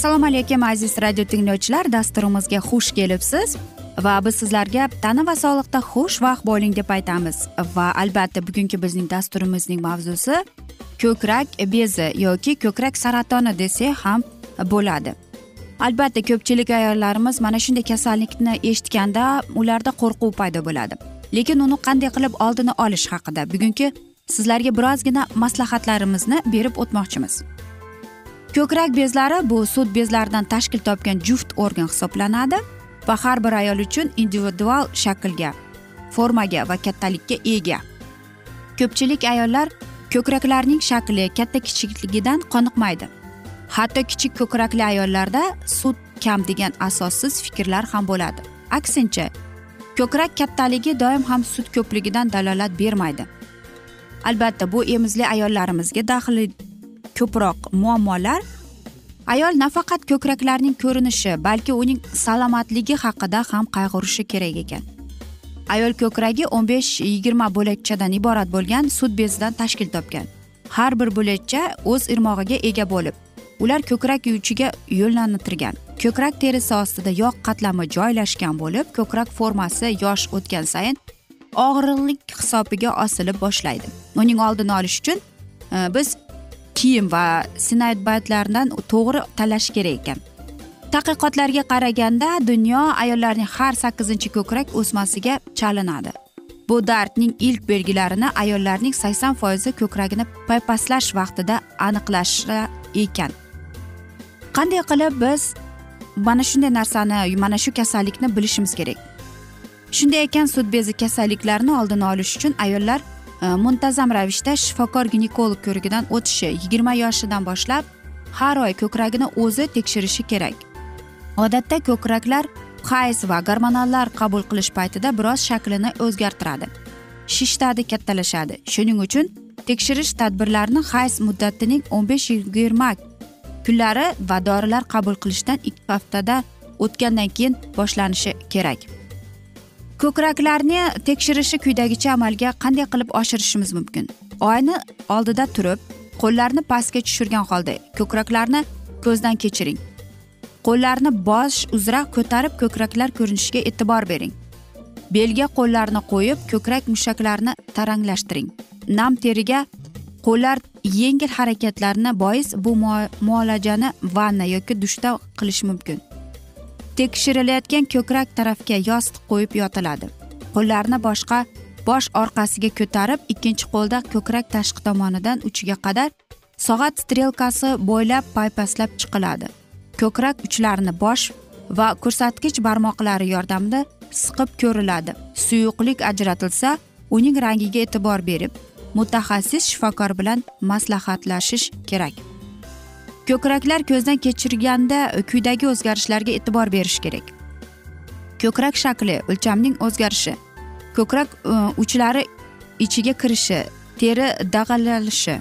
assalomu alaykum aziz radio tinglovchilar. Dasturimizga xush kelibsiz va biz sizlarga tana va sog'liqda xush vaqt bo'ling deb aytamiz. Va albatta bugungi bizning dasturimizning mavzusi ko'krak bezi yoki ko'krak saratoni desak ham bo'ladi. Albatta ko'pchilik ayollarimiz mana shunday kasallikni eshitganda ularda qo'rquv paydo bo'ladi. Lekin uni qanday qilib oldini olish haqida bugungi sizlarga birozgina maslahatlarimizni berib o'tmoqchimiz. Ko'krak bezlari bu sut bezlaridan tashkil topgan juft organ hisoblanadi va har bir ayol uchun individual shaklga formaga va kattalikka ega. Ko'pchilik ayollar ko'kraklarning shakli katta kichikligidan qoniqmaydi. Hatto kichik ko'krakli ayollarda sut kam degan asossiz fikrlar ham bo'ladi. Aksincha ko'krak kattaligi doim ham sut ko'pligidan dalolat bermaydi. Albatta bu emizli ayollarimizga daxli ko'proq muammolar. Ayol nafaqat ko'kraklarning ko'rinishi balki uning salomatligi haqida ham qayg'urishi kerak ekan. Ayol ko'kragi o'n besh yigirma bo'lakchadan iborat bo'lgan sut bezidan tashkil topgan. Har bir bo'lakcha o'z irmog'iga ega bo'lib ular ko'krak yuvichiga yo'llantirgan. Ko'krak terisi ostida yog' qatlami joylashgan bo'lib ko'krak formasi yosh o'tgan sayin og'irlik hisobiga osilib boshlaydi. Uning oldini olish uchun e, biz kiyim va sinoidbaytlardan to'g'ri tanlash kerak ekan. Tadqiqotlarga qaraganda dunyo ayollarining har sakkizinchi ko'krak o'smasiga chalinadi. Bu dardning ilk belgilarini ayollarning sakson foizi ko'kragini paypaslash vaqtida aniqlashar ekan. Qanday qilib biz mana shunday narsani mana shu kasallikni bilishimiz kerak? Shunday ekan sut bezi kasalliklarini oldini olish uchun ayollar Э, muntazam ravishda shifokor ginekolog ko'rigidan o'tishi yigirma yoshidan boshlab har oy ko'kragini o'zi tekshirishi kerak. Odatda ko'kraklar hayz va gormonallar qabul qilish paytida biroz shaklini o'zgartiradi shishadi kattalashadi. Shuning uchun tekshirish tadbirlarini hayz muddatining o'n besh yigirma kunlari va dorilar qabul qilishdan ikki haftada o'tgandan keyin boshlanishi kerak. Ko'kraklarni tekshirishi quyidagicha amalga qanday qilib oshirishimiz mumkin? Oyni oldida turib qo'llarni pastga tushirgan holda ko'kraklarni ko'zdan kechiring. Qo'llarni bosh uzra ko'tarib ko'kraklar ko'rinishiga e'tibor bering. Belga qo'llarni qo'yib ko'krak mushaklarini taranglashtiring. Nam teriga qo'llar yengil harakatlarni bois bu muolajani vanna yoki dushda qilish mumkin. Tekshirilayotgan ko'krak tarafga yostiq qo'yib yotiladi. Qo'llarni boshqa bosh orqasiga ko'tarib ikkinchi qo'lda ko'krak tashqi tomonidan uchiga qadar soat strelkasi bo'ylab paypaslab chiqiladi. Ko'krak uchlarini bosh va ko'rsatkich barmoqlari yordamida siqib ko'riladi. Suyuqlik ajratilsa uning rangiga e'tibor berib mutaxassis shifokor bilan maslahatlashish kerak. Ko'kraklar ko'zdan kechirganda kuydagi o'zgarishlarga e'tibor berish kerak. Ko'krak shakli o'lchamning o'zgarishi. Ko'krak e, uchlari ichiga kirishi teri dag'allanishi.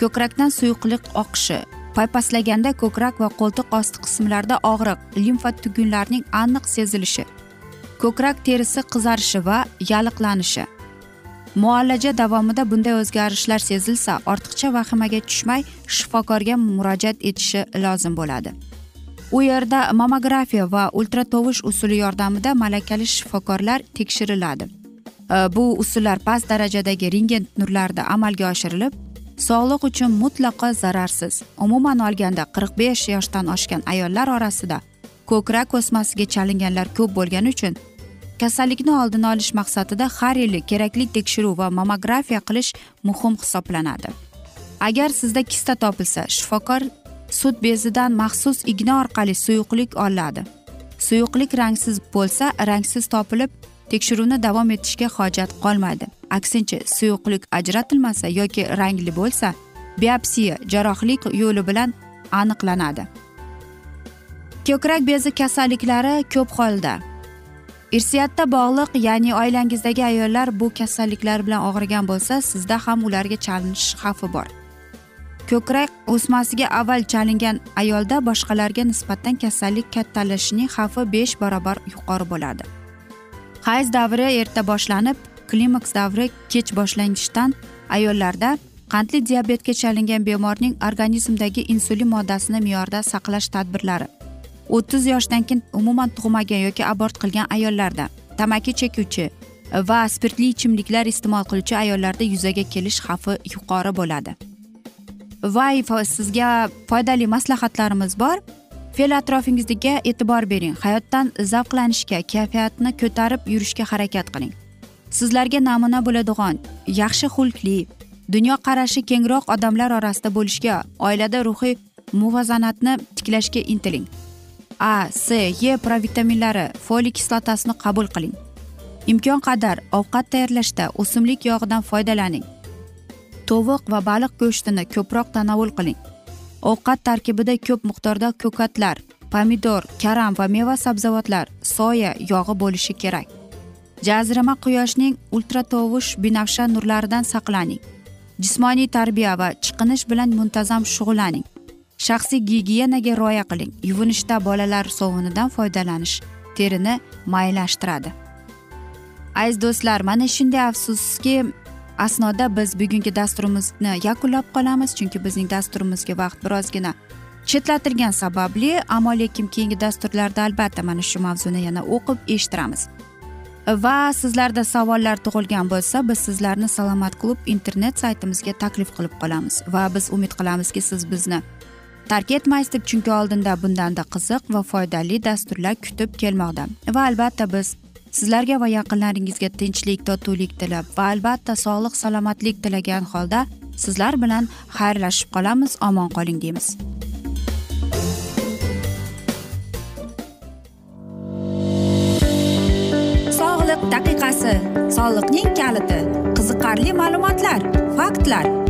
Ko'krakdan suyuqlik oqishi. Paypaslaganda ko'krak va qo'ltiq osti qismlarida og'riq limfa tugunlarining aniq sezilishi. Ko'krak terisi qizarishi va yalliqlanishi muolaja davomida bunday o'zgarishlar sezilsa ortiqcha vahimaga tushmay shifokorga murojaat etishi lozim bo'ladi. U yerda mammografiya va ultratovush usuli yordamida malakali shifokorlar tekshiriladi. Bu usullar past darajadagi rentgen nurlarida amalga oshirilib sog'liq uchun mutlaqo zararsiz. Umuman olganda qirq besh yoshdan oshgan ayollar orasida ko'krak o'smasiga chalinganlar ko'p bo'lgani uchun kasallikni oldini olish maqsadida har yili kerakli tekshiruv va mammografiya qilish muhim hisoblanadi. Agar sizda kista topilsa shifokor sut bezidan maxsus igna orqali suyuqlik oladi. Suyuqlik rangsiz bo'lsa rangsiz topilib tekshiruvni davom etishga hojat qolmaydi. Aksincha suyuqlik ajratilmasa yoki rangli bo'lsa biopsiya jarrohlik yo'li bilan aniqlanadi. Ko'krak bezi kasalliklari ko'p holda irsiyatda bog'liq ya'ni oilangizdagi ayollar bu kasalliklar bilan og'rigan bo'lsa sizda ham ularga chalinish xavfi bor. Ko'krak o'smasiga avval chalingan ayolda boshqalarga nisbatan kasallik kattalashishining xavfi besh barobar yuqori bo'ladi. Hayz davri erta boshlanib klimaks davri kech boshlanishidan ayollarda qandli diabetga chalingan bemorning organizmdagi insulin moddasini me'yorda saqlash tadbirlari o'ttiz yoshdan keyin umuman tug'magan yoki abort qilgan ayollarda tamaki chekuvchi va spirtli ichimliklar iste'mol qiluvchi ayollarda yuzaga kelish xavfi yuqori bo'ladi. Va sizga foydali maslahatlarimiz bor. Fe'l atrofingizga e'tibor bering. Hayotdan zavqlanishga kayfiyatni ko'tarib yurishga harakat qiling. Sizlarga namuna bo'ladigan yaxshi xulqli dunyoqarashi kengroq odamlar orasida bo'lishga oilada ruhiy muvozanatni tiklashga intiling. A c e provitaminlari foliy kislotasini qabul qiling. Imkon qadar ovqat tayyorlashda o'simlik yog'idan foydalaning. Tovuq va baliq go'shtini ko'proq tanovul qiling. Ovqat tarkibida ko'p miqdorda ko'katlar pomidor karam va meva sabzavotlar soya yog'i bo'lishi kerak. Jazirama quyoshning ultratovush binafsha nurlaridan saqlaning. Jismoniy tarbiya va chiqinish bilan muntazam shug'ullaning. Shaxsiy gigiyenaga rioya qiling. Yuvinishda bolalar sovunidan foydalanish terini maylashtiradi. Aziz do'stlar mana shunday afsuski asnoda biz bugungi dasturimizni yakunlab qolamiz chunki bizning dasturimizga vaqt birozgina chetlatilgani sababli ammo lekin keyingi dasturlarda albatta mana shu mavzuni yana o'qib eshittiramiz. Va sizlarda savollar tug'ilgan bo'lsa biz sizlarni salomat klub internet saytimizga taklif qilib qolamiz va biz umid qilamizki siz bizni tark etmaysiz deb chunki oldinda bundanda qiziq va foydali dasturlar kutib kelmoqda. Va albatta biz sizlarga va yaqinlaringizga tinchlik totuvlik tilab va albatta sog'lik salomatlik tilagan holda sizlar bilan xayrlashib qolamiz omon qoling deymiz. Sog'liq daqiqasi soliqning kaliti qiziqarli ma'lumotlar faktlar.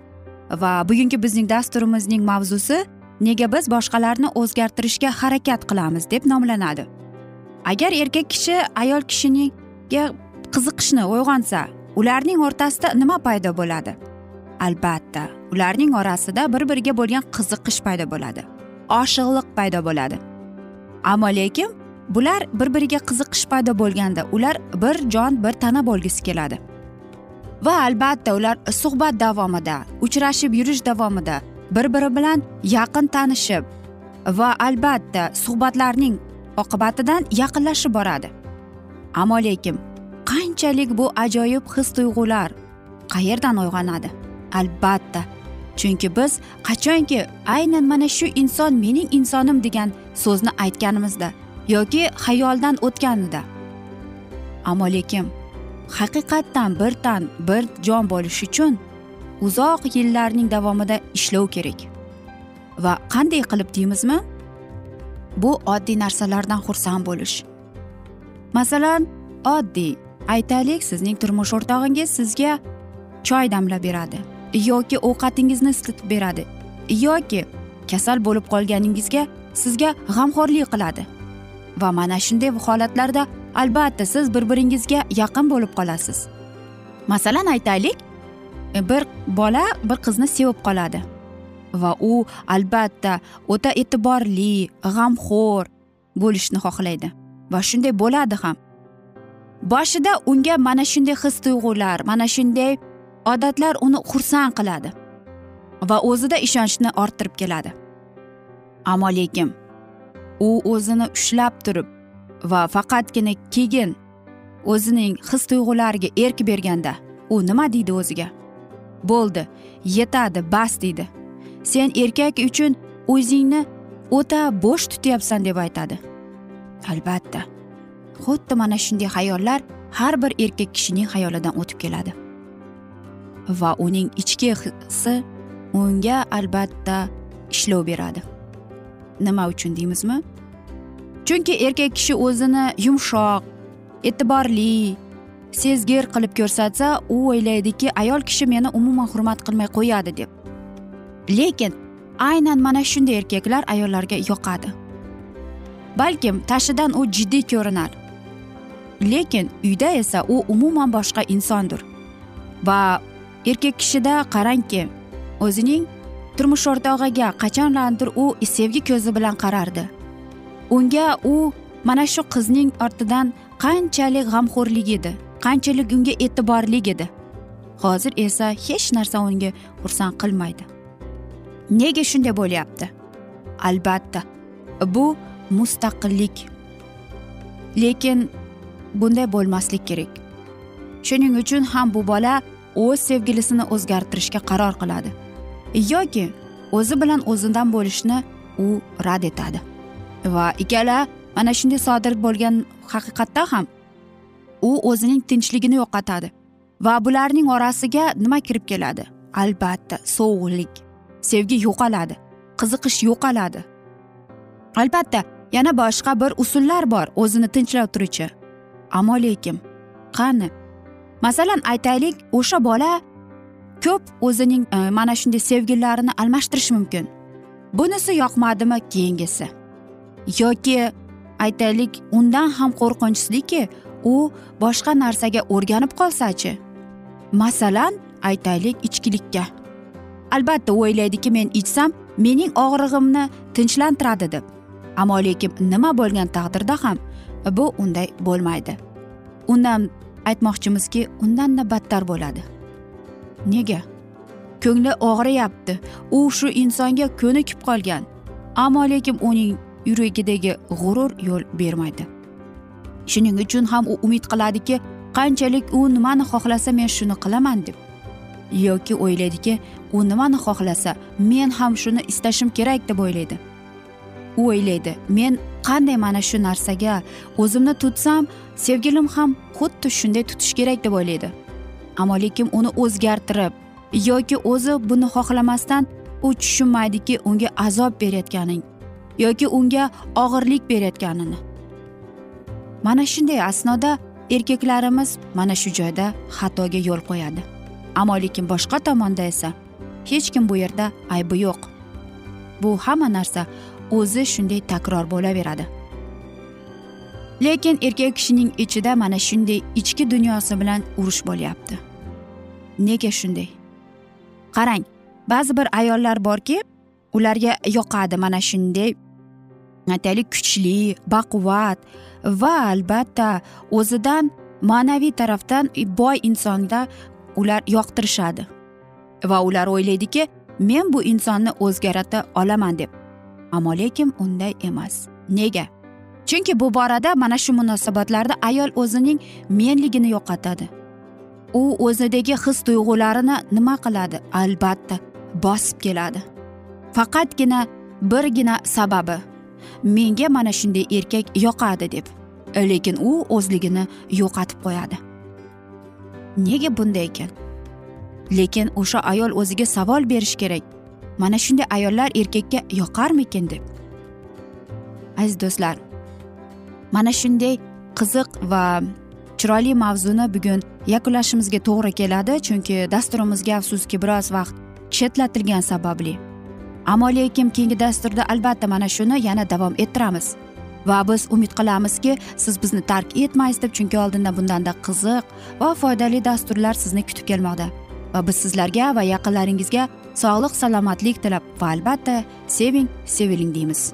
Va bugungi bizning dasturimizning mavzusi nega biz boshqalarni o'zgartirishga harakat qilamiz deb nomlanadi. Agar erkak kishi ayol kishiga qiziqishni uyg'onsa ularning o'rtasida nima paydo bo'ladi? Albatta ularning orasida bir biriga bo'lgan qiziqish paydo bo'ladi oshiqliq paydo bo'ladi. Ammo lekin bular bir biriga qiziqish paydo bo'lganda ular bir jon bir tana bo'lgisi keladi. Va albatta ular suhbat davomida uchrashib yurish davomida bir biri bilan yaqin tanishib va albatta suhbatlarning oqibatidan yaqinlashib boradi. Ammo lekin qanchalik bu ajoyib his tuyg'ular qayerdan uyg'onadi? Albatta chunki biz qachonki aynan mana shu inson mening insonim degan so'zni aytganimizda yoki xayoldan o'tganida. Ammo lekin haqiqatdan bir tan bir jon bo'lish uchun uzoq yillarning davomida ishlov kerak. Va qanday qilib deymizmi? Bu oddiy narsalardan xursand bo'lish. Masalan oddiy aytaylik sizning turmush o'rtog'ingiz sizga choy damlab beradi yoki ovqatingizni isitib beradi yoki kasal bo'lib qolganingizga sizga g'amxo'rlik qiladi. Va mana shunday holatlarda albatta siz bir biringizga yaqin bo'lib qolasiz. Masalan aytaylik bir bola bir qizni sevib qoladi va u albatta o'ta e'tiborli g'amxo'r bo'lishni xohlaydi va shunday bo'ladi ham. Boshida unga mana shunday his tuyg'ular mana shunday odatlar uni xursand qiladi va o'zida ishonchni orttirib keladi. Ammo lekin u o'zini ushlab turib va faqatgina keyin o'zining his tuyg'ulariga erk berganda u nima deydi o'ziga? Bo'ldi yetadi bas deydi. Sen erkak uchun o'zingni o'ta bo'sh tutyapsan deb aytadi. Albatta xuddi mana shunday xayollar har bir erkak kishining xayolidan o'tib keladi. Va uning ichki hissi unga albatta ishlov beradi. Nima uchun deymizmi? Chunki erkak kishi o'zini yumshoq e'tiborli sezgir qilib ko'rsatsa u o'ylaydiki ayol kishi meni umuman hurmat qilmay qo'yadi deb. Lekin aynan mana shunday erkaklar ayollarga yoqadi. Balkim tashidan u jiddiy ko'rinar. Lekin uyda esa u umuman boshqa insondir. Va erkak kishida qarangki o'zining turmush o'rtog'iga qachonlardir u sevgi ko'zi bilan qarardi. Unga u mana shu qizning ortidan qanchalik g'amxo'rlik edi qanchalik unga e'tiborlik edi. Hozir esa hech narsa unga xursand qilmaydi. Nega shunday bo'lyapti? Albatta bu mustaqillik. Lekin bunday bo'lmaslik kerak. Shuning uchun ham bu bola o'z sevgilisini o'zgartirishga qaror qiladi. Yoki o'zi bilan o'zidan bo'lishni u rad etadi. Va ikkala mana shunday sodir bo'lgan haqiqatda ham u o'zining tinchligini yo'qotadi va bularning orasiga nima kirib keladi? Albatta sovuqlik sevgi yo'qoladi qiziqish yo'qoladi. Albatta yana boshqa bir usullar bor o'zini tinchlantiruvchi ammo lekin qani? Masalan aytaylik o'sha bola ko'p o'zining e, mana shunday sevgilarini almashtirishi mumkin. Bunisi yoqmadimi keyingisi? Yoki aytaylik undan ham qo'rqinchliki u boshqa narsaga o'rganib qolsachi? Masalan aytaylik ichkilikka. Albatta o'ylaydiki men ichsam mening og'rig'imni tinchlantiradi deb. Ammo lekin nima bo'lgan taqdirda ham bu unday bo'lmaydi. Undan aytmoqchimizki undanda battar bo'ladi. Nega? Ko'ngli og'riyapti. U shu insonga ko'nikib qolgan. Ammo lekin uning yuragidagi g'urur yo'l bermaydi. Shuning uchun ham u umid qiladiki qanchalik u nimani xohlasa men shuni qilaman deb yoki o'ylaydiki u nimani xohlasa men ham shuni istashim kerak deb o'ylaydi. U o'ylaydi men qanday mana shu narsaga o'zimni tutsam sevgilim ham xuddi shunday tutish kerak deb o'ylaydi. Ammo lekin uni o'zgartirib yoki o'zi buni xohlamasdan u tushunmaydiki unga azob berayotganing yoki unga og'irlik berayotganini. Mana shunday asnoda erkaklarimiz mana shu joyda xatoga yo'l qo'yadi. Ammo lekin boshqa tomonda esa hech kim bu yerda aybi yo'q. Bu hamma narsa o'zi shunday takror bo'laveradi. Lekin erkak kishining ichida mana shunday ichki dunyosi bilan urush bo'lyapti. Nega shunday? Qarang ba'zi bir ayollar borki ularga yoqadi mana shunday aytaylik kuchli baquvvat va albatta o'zidan ma'naviy tarafdan boy insonda ular yoqtirishadi va ular o'ylaydiki men bu insonni o'zgarata olaman deb ammo lekin unday emas nega chunki bu borada mana shu munosabatlarda ayol o'zining menligini yo'qotadi u o'zidagi his tuyg'ularini nima qiladi albatta bosib keladi faqatgina birgina sababi menga mana shunday erkak yoqadi deb. Lekin u o'zligini yo'qotib qo'yadi. Nega bunday ekan? Lekin o'sha ayol o'ziga savol berishi kerak. Mana shunday ayollar erkakka yoqarmikin deb. Aziz do'stlar mana shunday qiziq va chiroyli mavzuni bugun yakunlashimizga to'g'ri keladi chunki dasturimizga afsuski biroz vaqt chetlatilgani sababli. Ammo lekin keyingi dasturda albatta mana shuni yana davom ettiramiz. Va biz umid qilamizki siz bizni tark etmaysiz deb chunki oldinda bundanda qiziq va foydali dasturlar sizni kutib kelmoqda. Va biz sizlarga va yaqinlaringizga sog'lik salomatlik tilab va albatta seving seviling deymiz.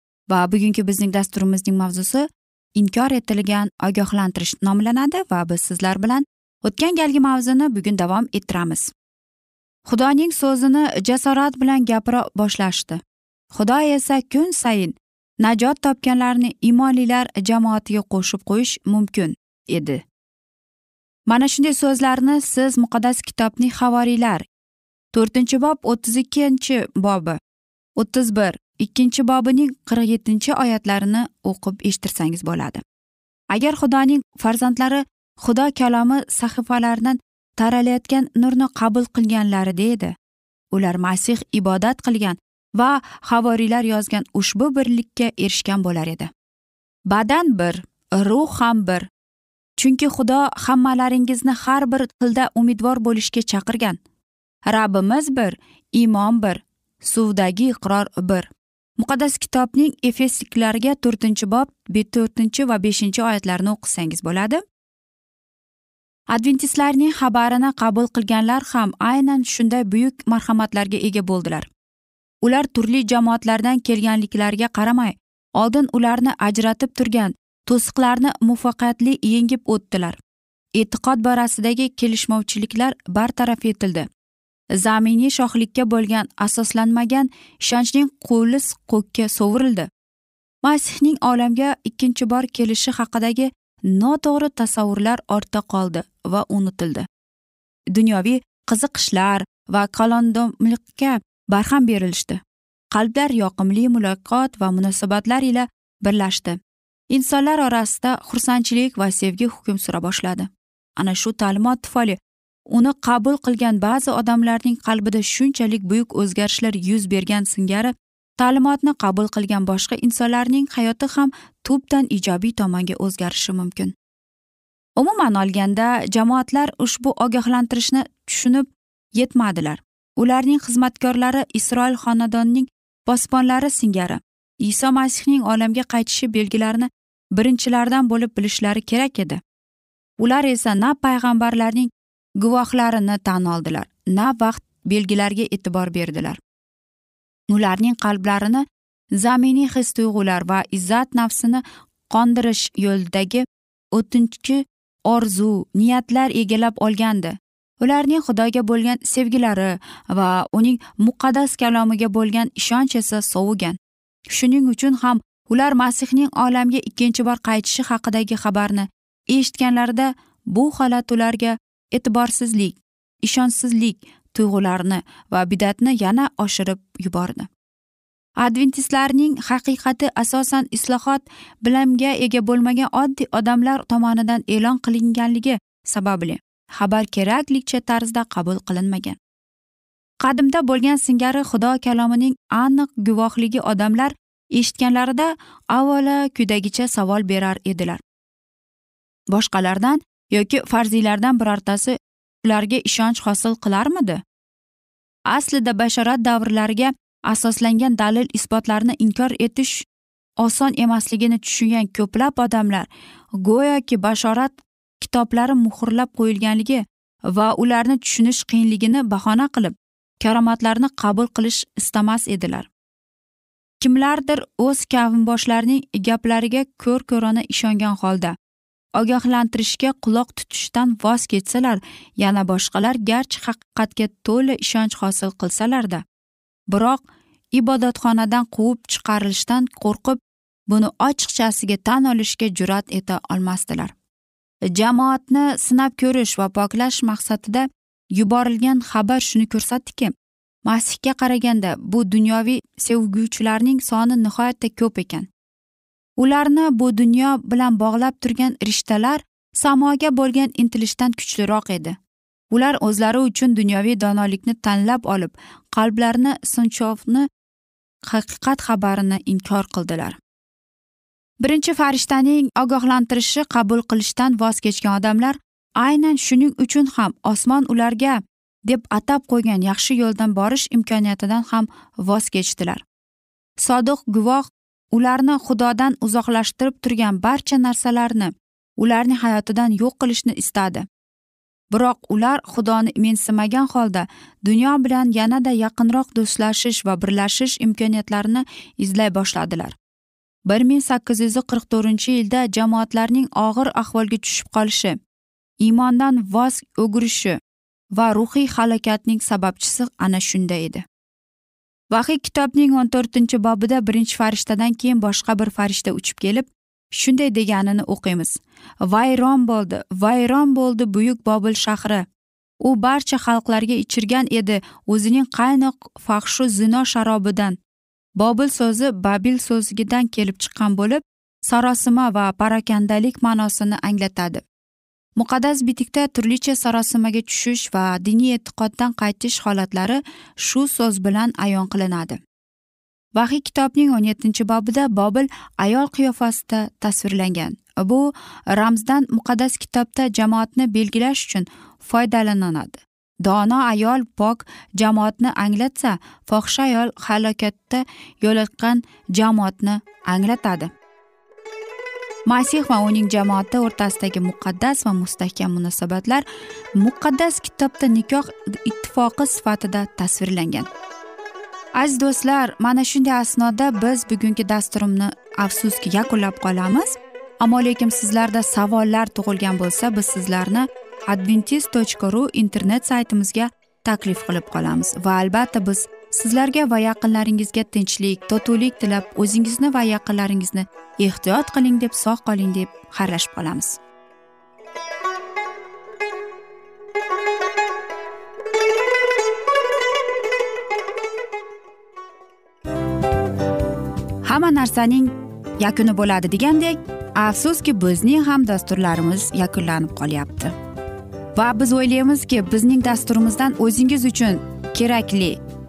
Va bugungi bizning dasturimizning mavzusi inkor etilgan ogohlantirish nomlanadi va biz sizlar bilan o'tgan galgi mavzuni bugun davom ettiramiz. Xudoning so'zini jasorat bilan gapira boshlashdi. Xudo esa kun sayin najot topganlarni imonlilar jamoatiga qo'shib qo'yish mumkin edi. Mana shunday so'zlarni siz muqaddas kitobning havoriylar to'rtinchi bob o'ttiz ikkinchi bobi o'ttiz bir ikkinchi bobining qirq yettinchi oyatlarini o'qib eshittirsangiz bo'ladi. Agar xudoning farzandlari xudo kalomi sahifalaridan taralayotgan nurni qabul qilganlarida edi ular masih ibodat qilgan va havoriylar yozgan ushbu birlikka erishgan bo'lar edi. Badan bir ruh ham bir. Chunki xudo hammalaringizni har bir tilda umidvor bo'lishga chaqirgan. Rabbimiz bir iymon bir suvdagi iqror bir. Muqaddas kitobning efesliklarga to'rtinchi bob to'rtinchi va beshinchi oyatlarini o'qisangiz bo'ladi. Adventistlarning xabarini qabul qilganlar ham aynan shunday buyuk marhamatlarga ega bo'ldilar. Ular turli jamoatlardan kelganliklariga qaramay oldin ularni ajratib turgan to'siqlarni muvaffaqiyatli yengib o'tdilar. E'tiqod borasidagi kelishmovchiliklar bartaraf etildi. Zaminiy shohlikka bo'lgan asoslanmagan ishonchning qo'li ko'kka sovurildi. Masihning olamga ikkinchi bor kelishi haqidagi noto'g'ri tasavvurlar ortda qoldi va unutildi. Dunyoviy qiziqishlar va kalondomlikka barham berilishdi. Qalblar yoqimli muloqot va munosabatlar ila birlashdi. Insonlar orasida xursandchilik va sevgi hukm sura boshladi. Ana shu ta'limot tufayli uni qabul qilgan ba'zi odamlarning qalbida shunchalik buyuk o'zgarishlar yuz bergan singari ta'limotni qabul qilgan boshqa insonlarning hayoti ham tubdan ijobiy tomonga o'zgarishi mumkin. Umuman olganda jamoatlar ushbu ogohlantirishni tushunib yetmadilar. Ularning xizmatkorlari isroil xonadonining posbonlari singari iso masihning olamga qaytishi belgilarini birinchilardan bo'lib bilishlari kerak edi. Ular esa na payg'ambarlarning guvohlarini tan oldilar. Na vaqt belgilariga e'tibor berdilar. Ularning qalblarini zaminiy his tuyg'ular va izzat nafsini qondirish yo'lidagi o'tinchi orzu niyatlar egallab olgandi. Ularning xudoga bo'lgan sevgilari va uning muqaddas kalomiga bo'lgan ishonch esa sovigan shuning uchun ham ular masihning olamga ikkinchi bor qaytishi haqidagi xabarni eshitganlarida bu holat ularga e'tiborsizlik ishonchsizlik tuyg'ularini va bidatni yana oshirib yubordi. Adventistlarning haqiqati asosan islohot bilimga ega bo'lmagan oddiy odamlar tomonidan e'lon qilinganligi sababli xabar keraklicha tarzda qabul qilinmagan. Qadimda bo'lgan singari xudo kalomining aniq guvohligi odamlar eshitganlarida avvalo quyidagicha savol berar edilar. Boshqalardan yoki farziylardan birortasi ularga ishonch hosil qilarmidi? Aslida bashorat davrlariga asoslangan dalil isbotlarni inkor etish oson emasligini tushungan ko'plab odamlar go'yoki bashorat kitoblari muhrlab qo'yilganligi va ularni tushunish qiyinligini bahona qilib karomatlarni qabul qilish istamas edilar. Kimlardir o'z kavmboshlarining gaplariga ko'r ko'rona ishongan holda ogohlantirishga quloq tutishdan voz kechsalar yana boshqalar garchi haqiqatga to'la ishonch hosil qilsalarda. Biroq ibodatxonadan quvib chiqarilishdan qo'rqib buni ochiqchasiga tan olishga jur'at eta olmasdilar. Jamoatni sinab ko'rish va poklash maqsadida yuborilgan xabar shuni ko'rsatdiki masihga qaraganda bu dunyoviy sevguvchilarning soni nihoyatda ko'p ekan. Ularni bu dunyo bilan bog'lab turgan rishtalar samoga bo'lgan intilishdan kuchliroq edi. Ular o'zlari uchun dunyoviy donolikni tanlab olib qalblarini sinchovni haqiqat xabarini inkor qildilar. Birinchi farishtaning ogohlantirishi qabul qilishdan voz kechgan odamlar aynan shuning uchun ham osmon ularga deb atab qo'ygan yaxshi yo'ldan borish imkoniyatidan ham voz kechdilar. Sodiq guvoh ularni xudodan uzoqlashtirib turgan barcha narsalarni ularning hayotidan yo'q qilishni istadi. Biroq ular xudoni mensimagan holda dunyo bilan yanada yaqinroq do'stlashish va birlashish imkoniyatlarini izlay boshladilar. Bir ming sakkiz yuz qirq to'rtinchi yilda jamoatlarning og'ir ahvolga tushib qolishi iymondan voz o'girishi va ruhiy halokatning sababchisi ana shunda edi. Vahiy kitobning o'n to'rtinchi bobida birinchi farishtadan keyin boshqa bir farishta uchib kelib shunday deganini o'qiymiz. Vayron bo'ldi vayron bo'ldi buyuk bobil shahri. U barcha xalqlarga ichirgan edi o'zining qaynoq fahshu zino sharobidan. Bobil so'zi babil so'zidan kelib chiqqan bo'lib sarosima va parakandalik ma'nosini anglatadi. Muqaddas bitikda turlicha sarosimaga tushish va diniy e'tiqoddan qaytish holatlari shu so'z bilan ayon qilinadi. Vahiy kitobning o'n yettinchi bobida bobil ayol qiyofasida tasvirlangan. Bu ramzdan muqaddas kitobda jamoatni belgilash uchun foydalaniladi. Dono ayol pok jamoatni anglatsa fohisha ayol halokatda yo'liqqan jamoatni anglatadi. Masih va uning jamoati o'rtasidagi muqaddas va mustahkam munosabatlar muqaddas kitobda nikoh ittifoqi sifatida tasvirlangan. Aziz do'stlar mana shunday asnoda biz bugungi dasturimni afsuski yakunlab qolamiz. Ammo lekin sizlarda savollar tug'ilgan bo'lsa biz sizlarni adventis tochka ru internet saytimizga taklif qilib qolamiz va albatta biz sizlarga va yaqinlaringizga tinchlik totuvlik tilab o'zingizni va yaqinlaringizni ehtiyot qiling deb sog' qoling deb xayrlashib qolamiz. Hamma narsaning yakuni bo'ladi degandek afsuski bizning ham dasturlarimiz yakunlanib qolyapti. Va biz o'ylaymizki bizning dasturimizdan o'zingiz uchun kerakli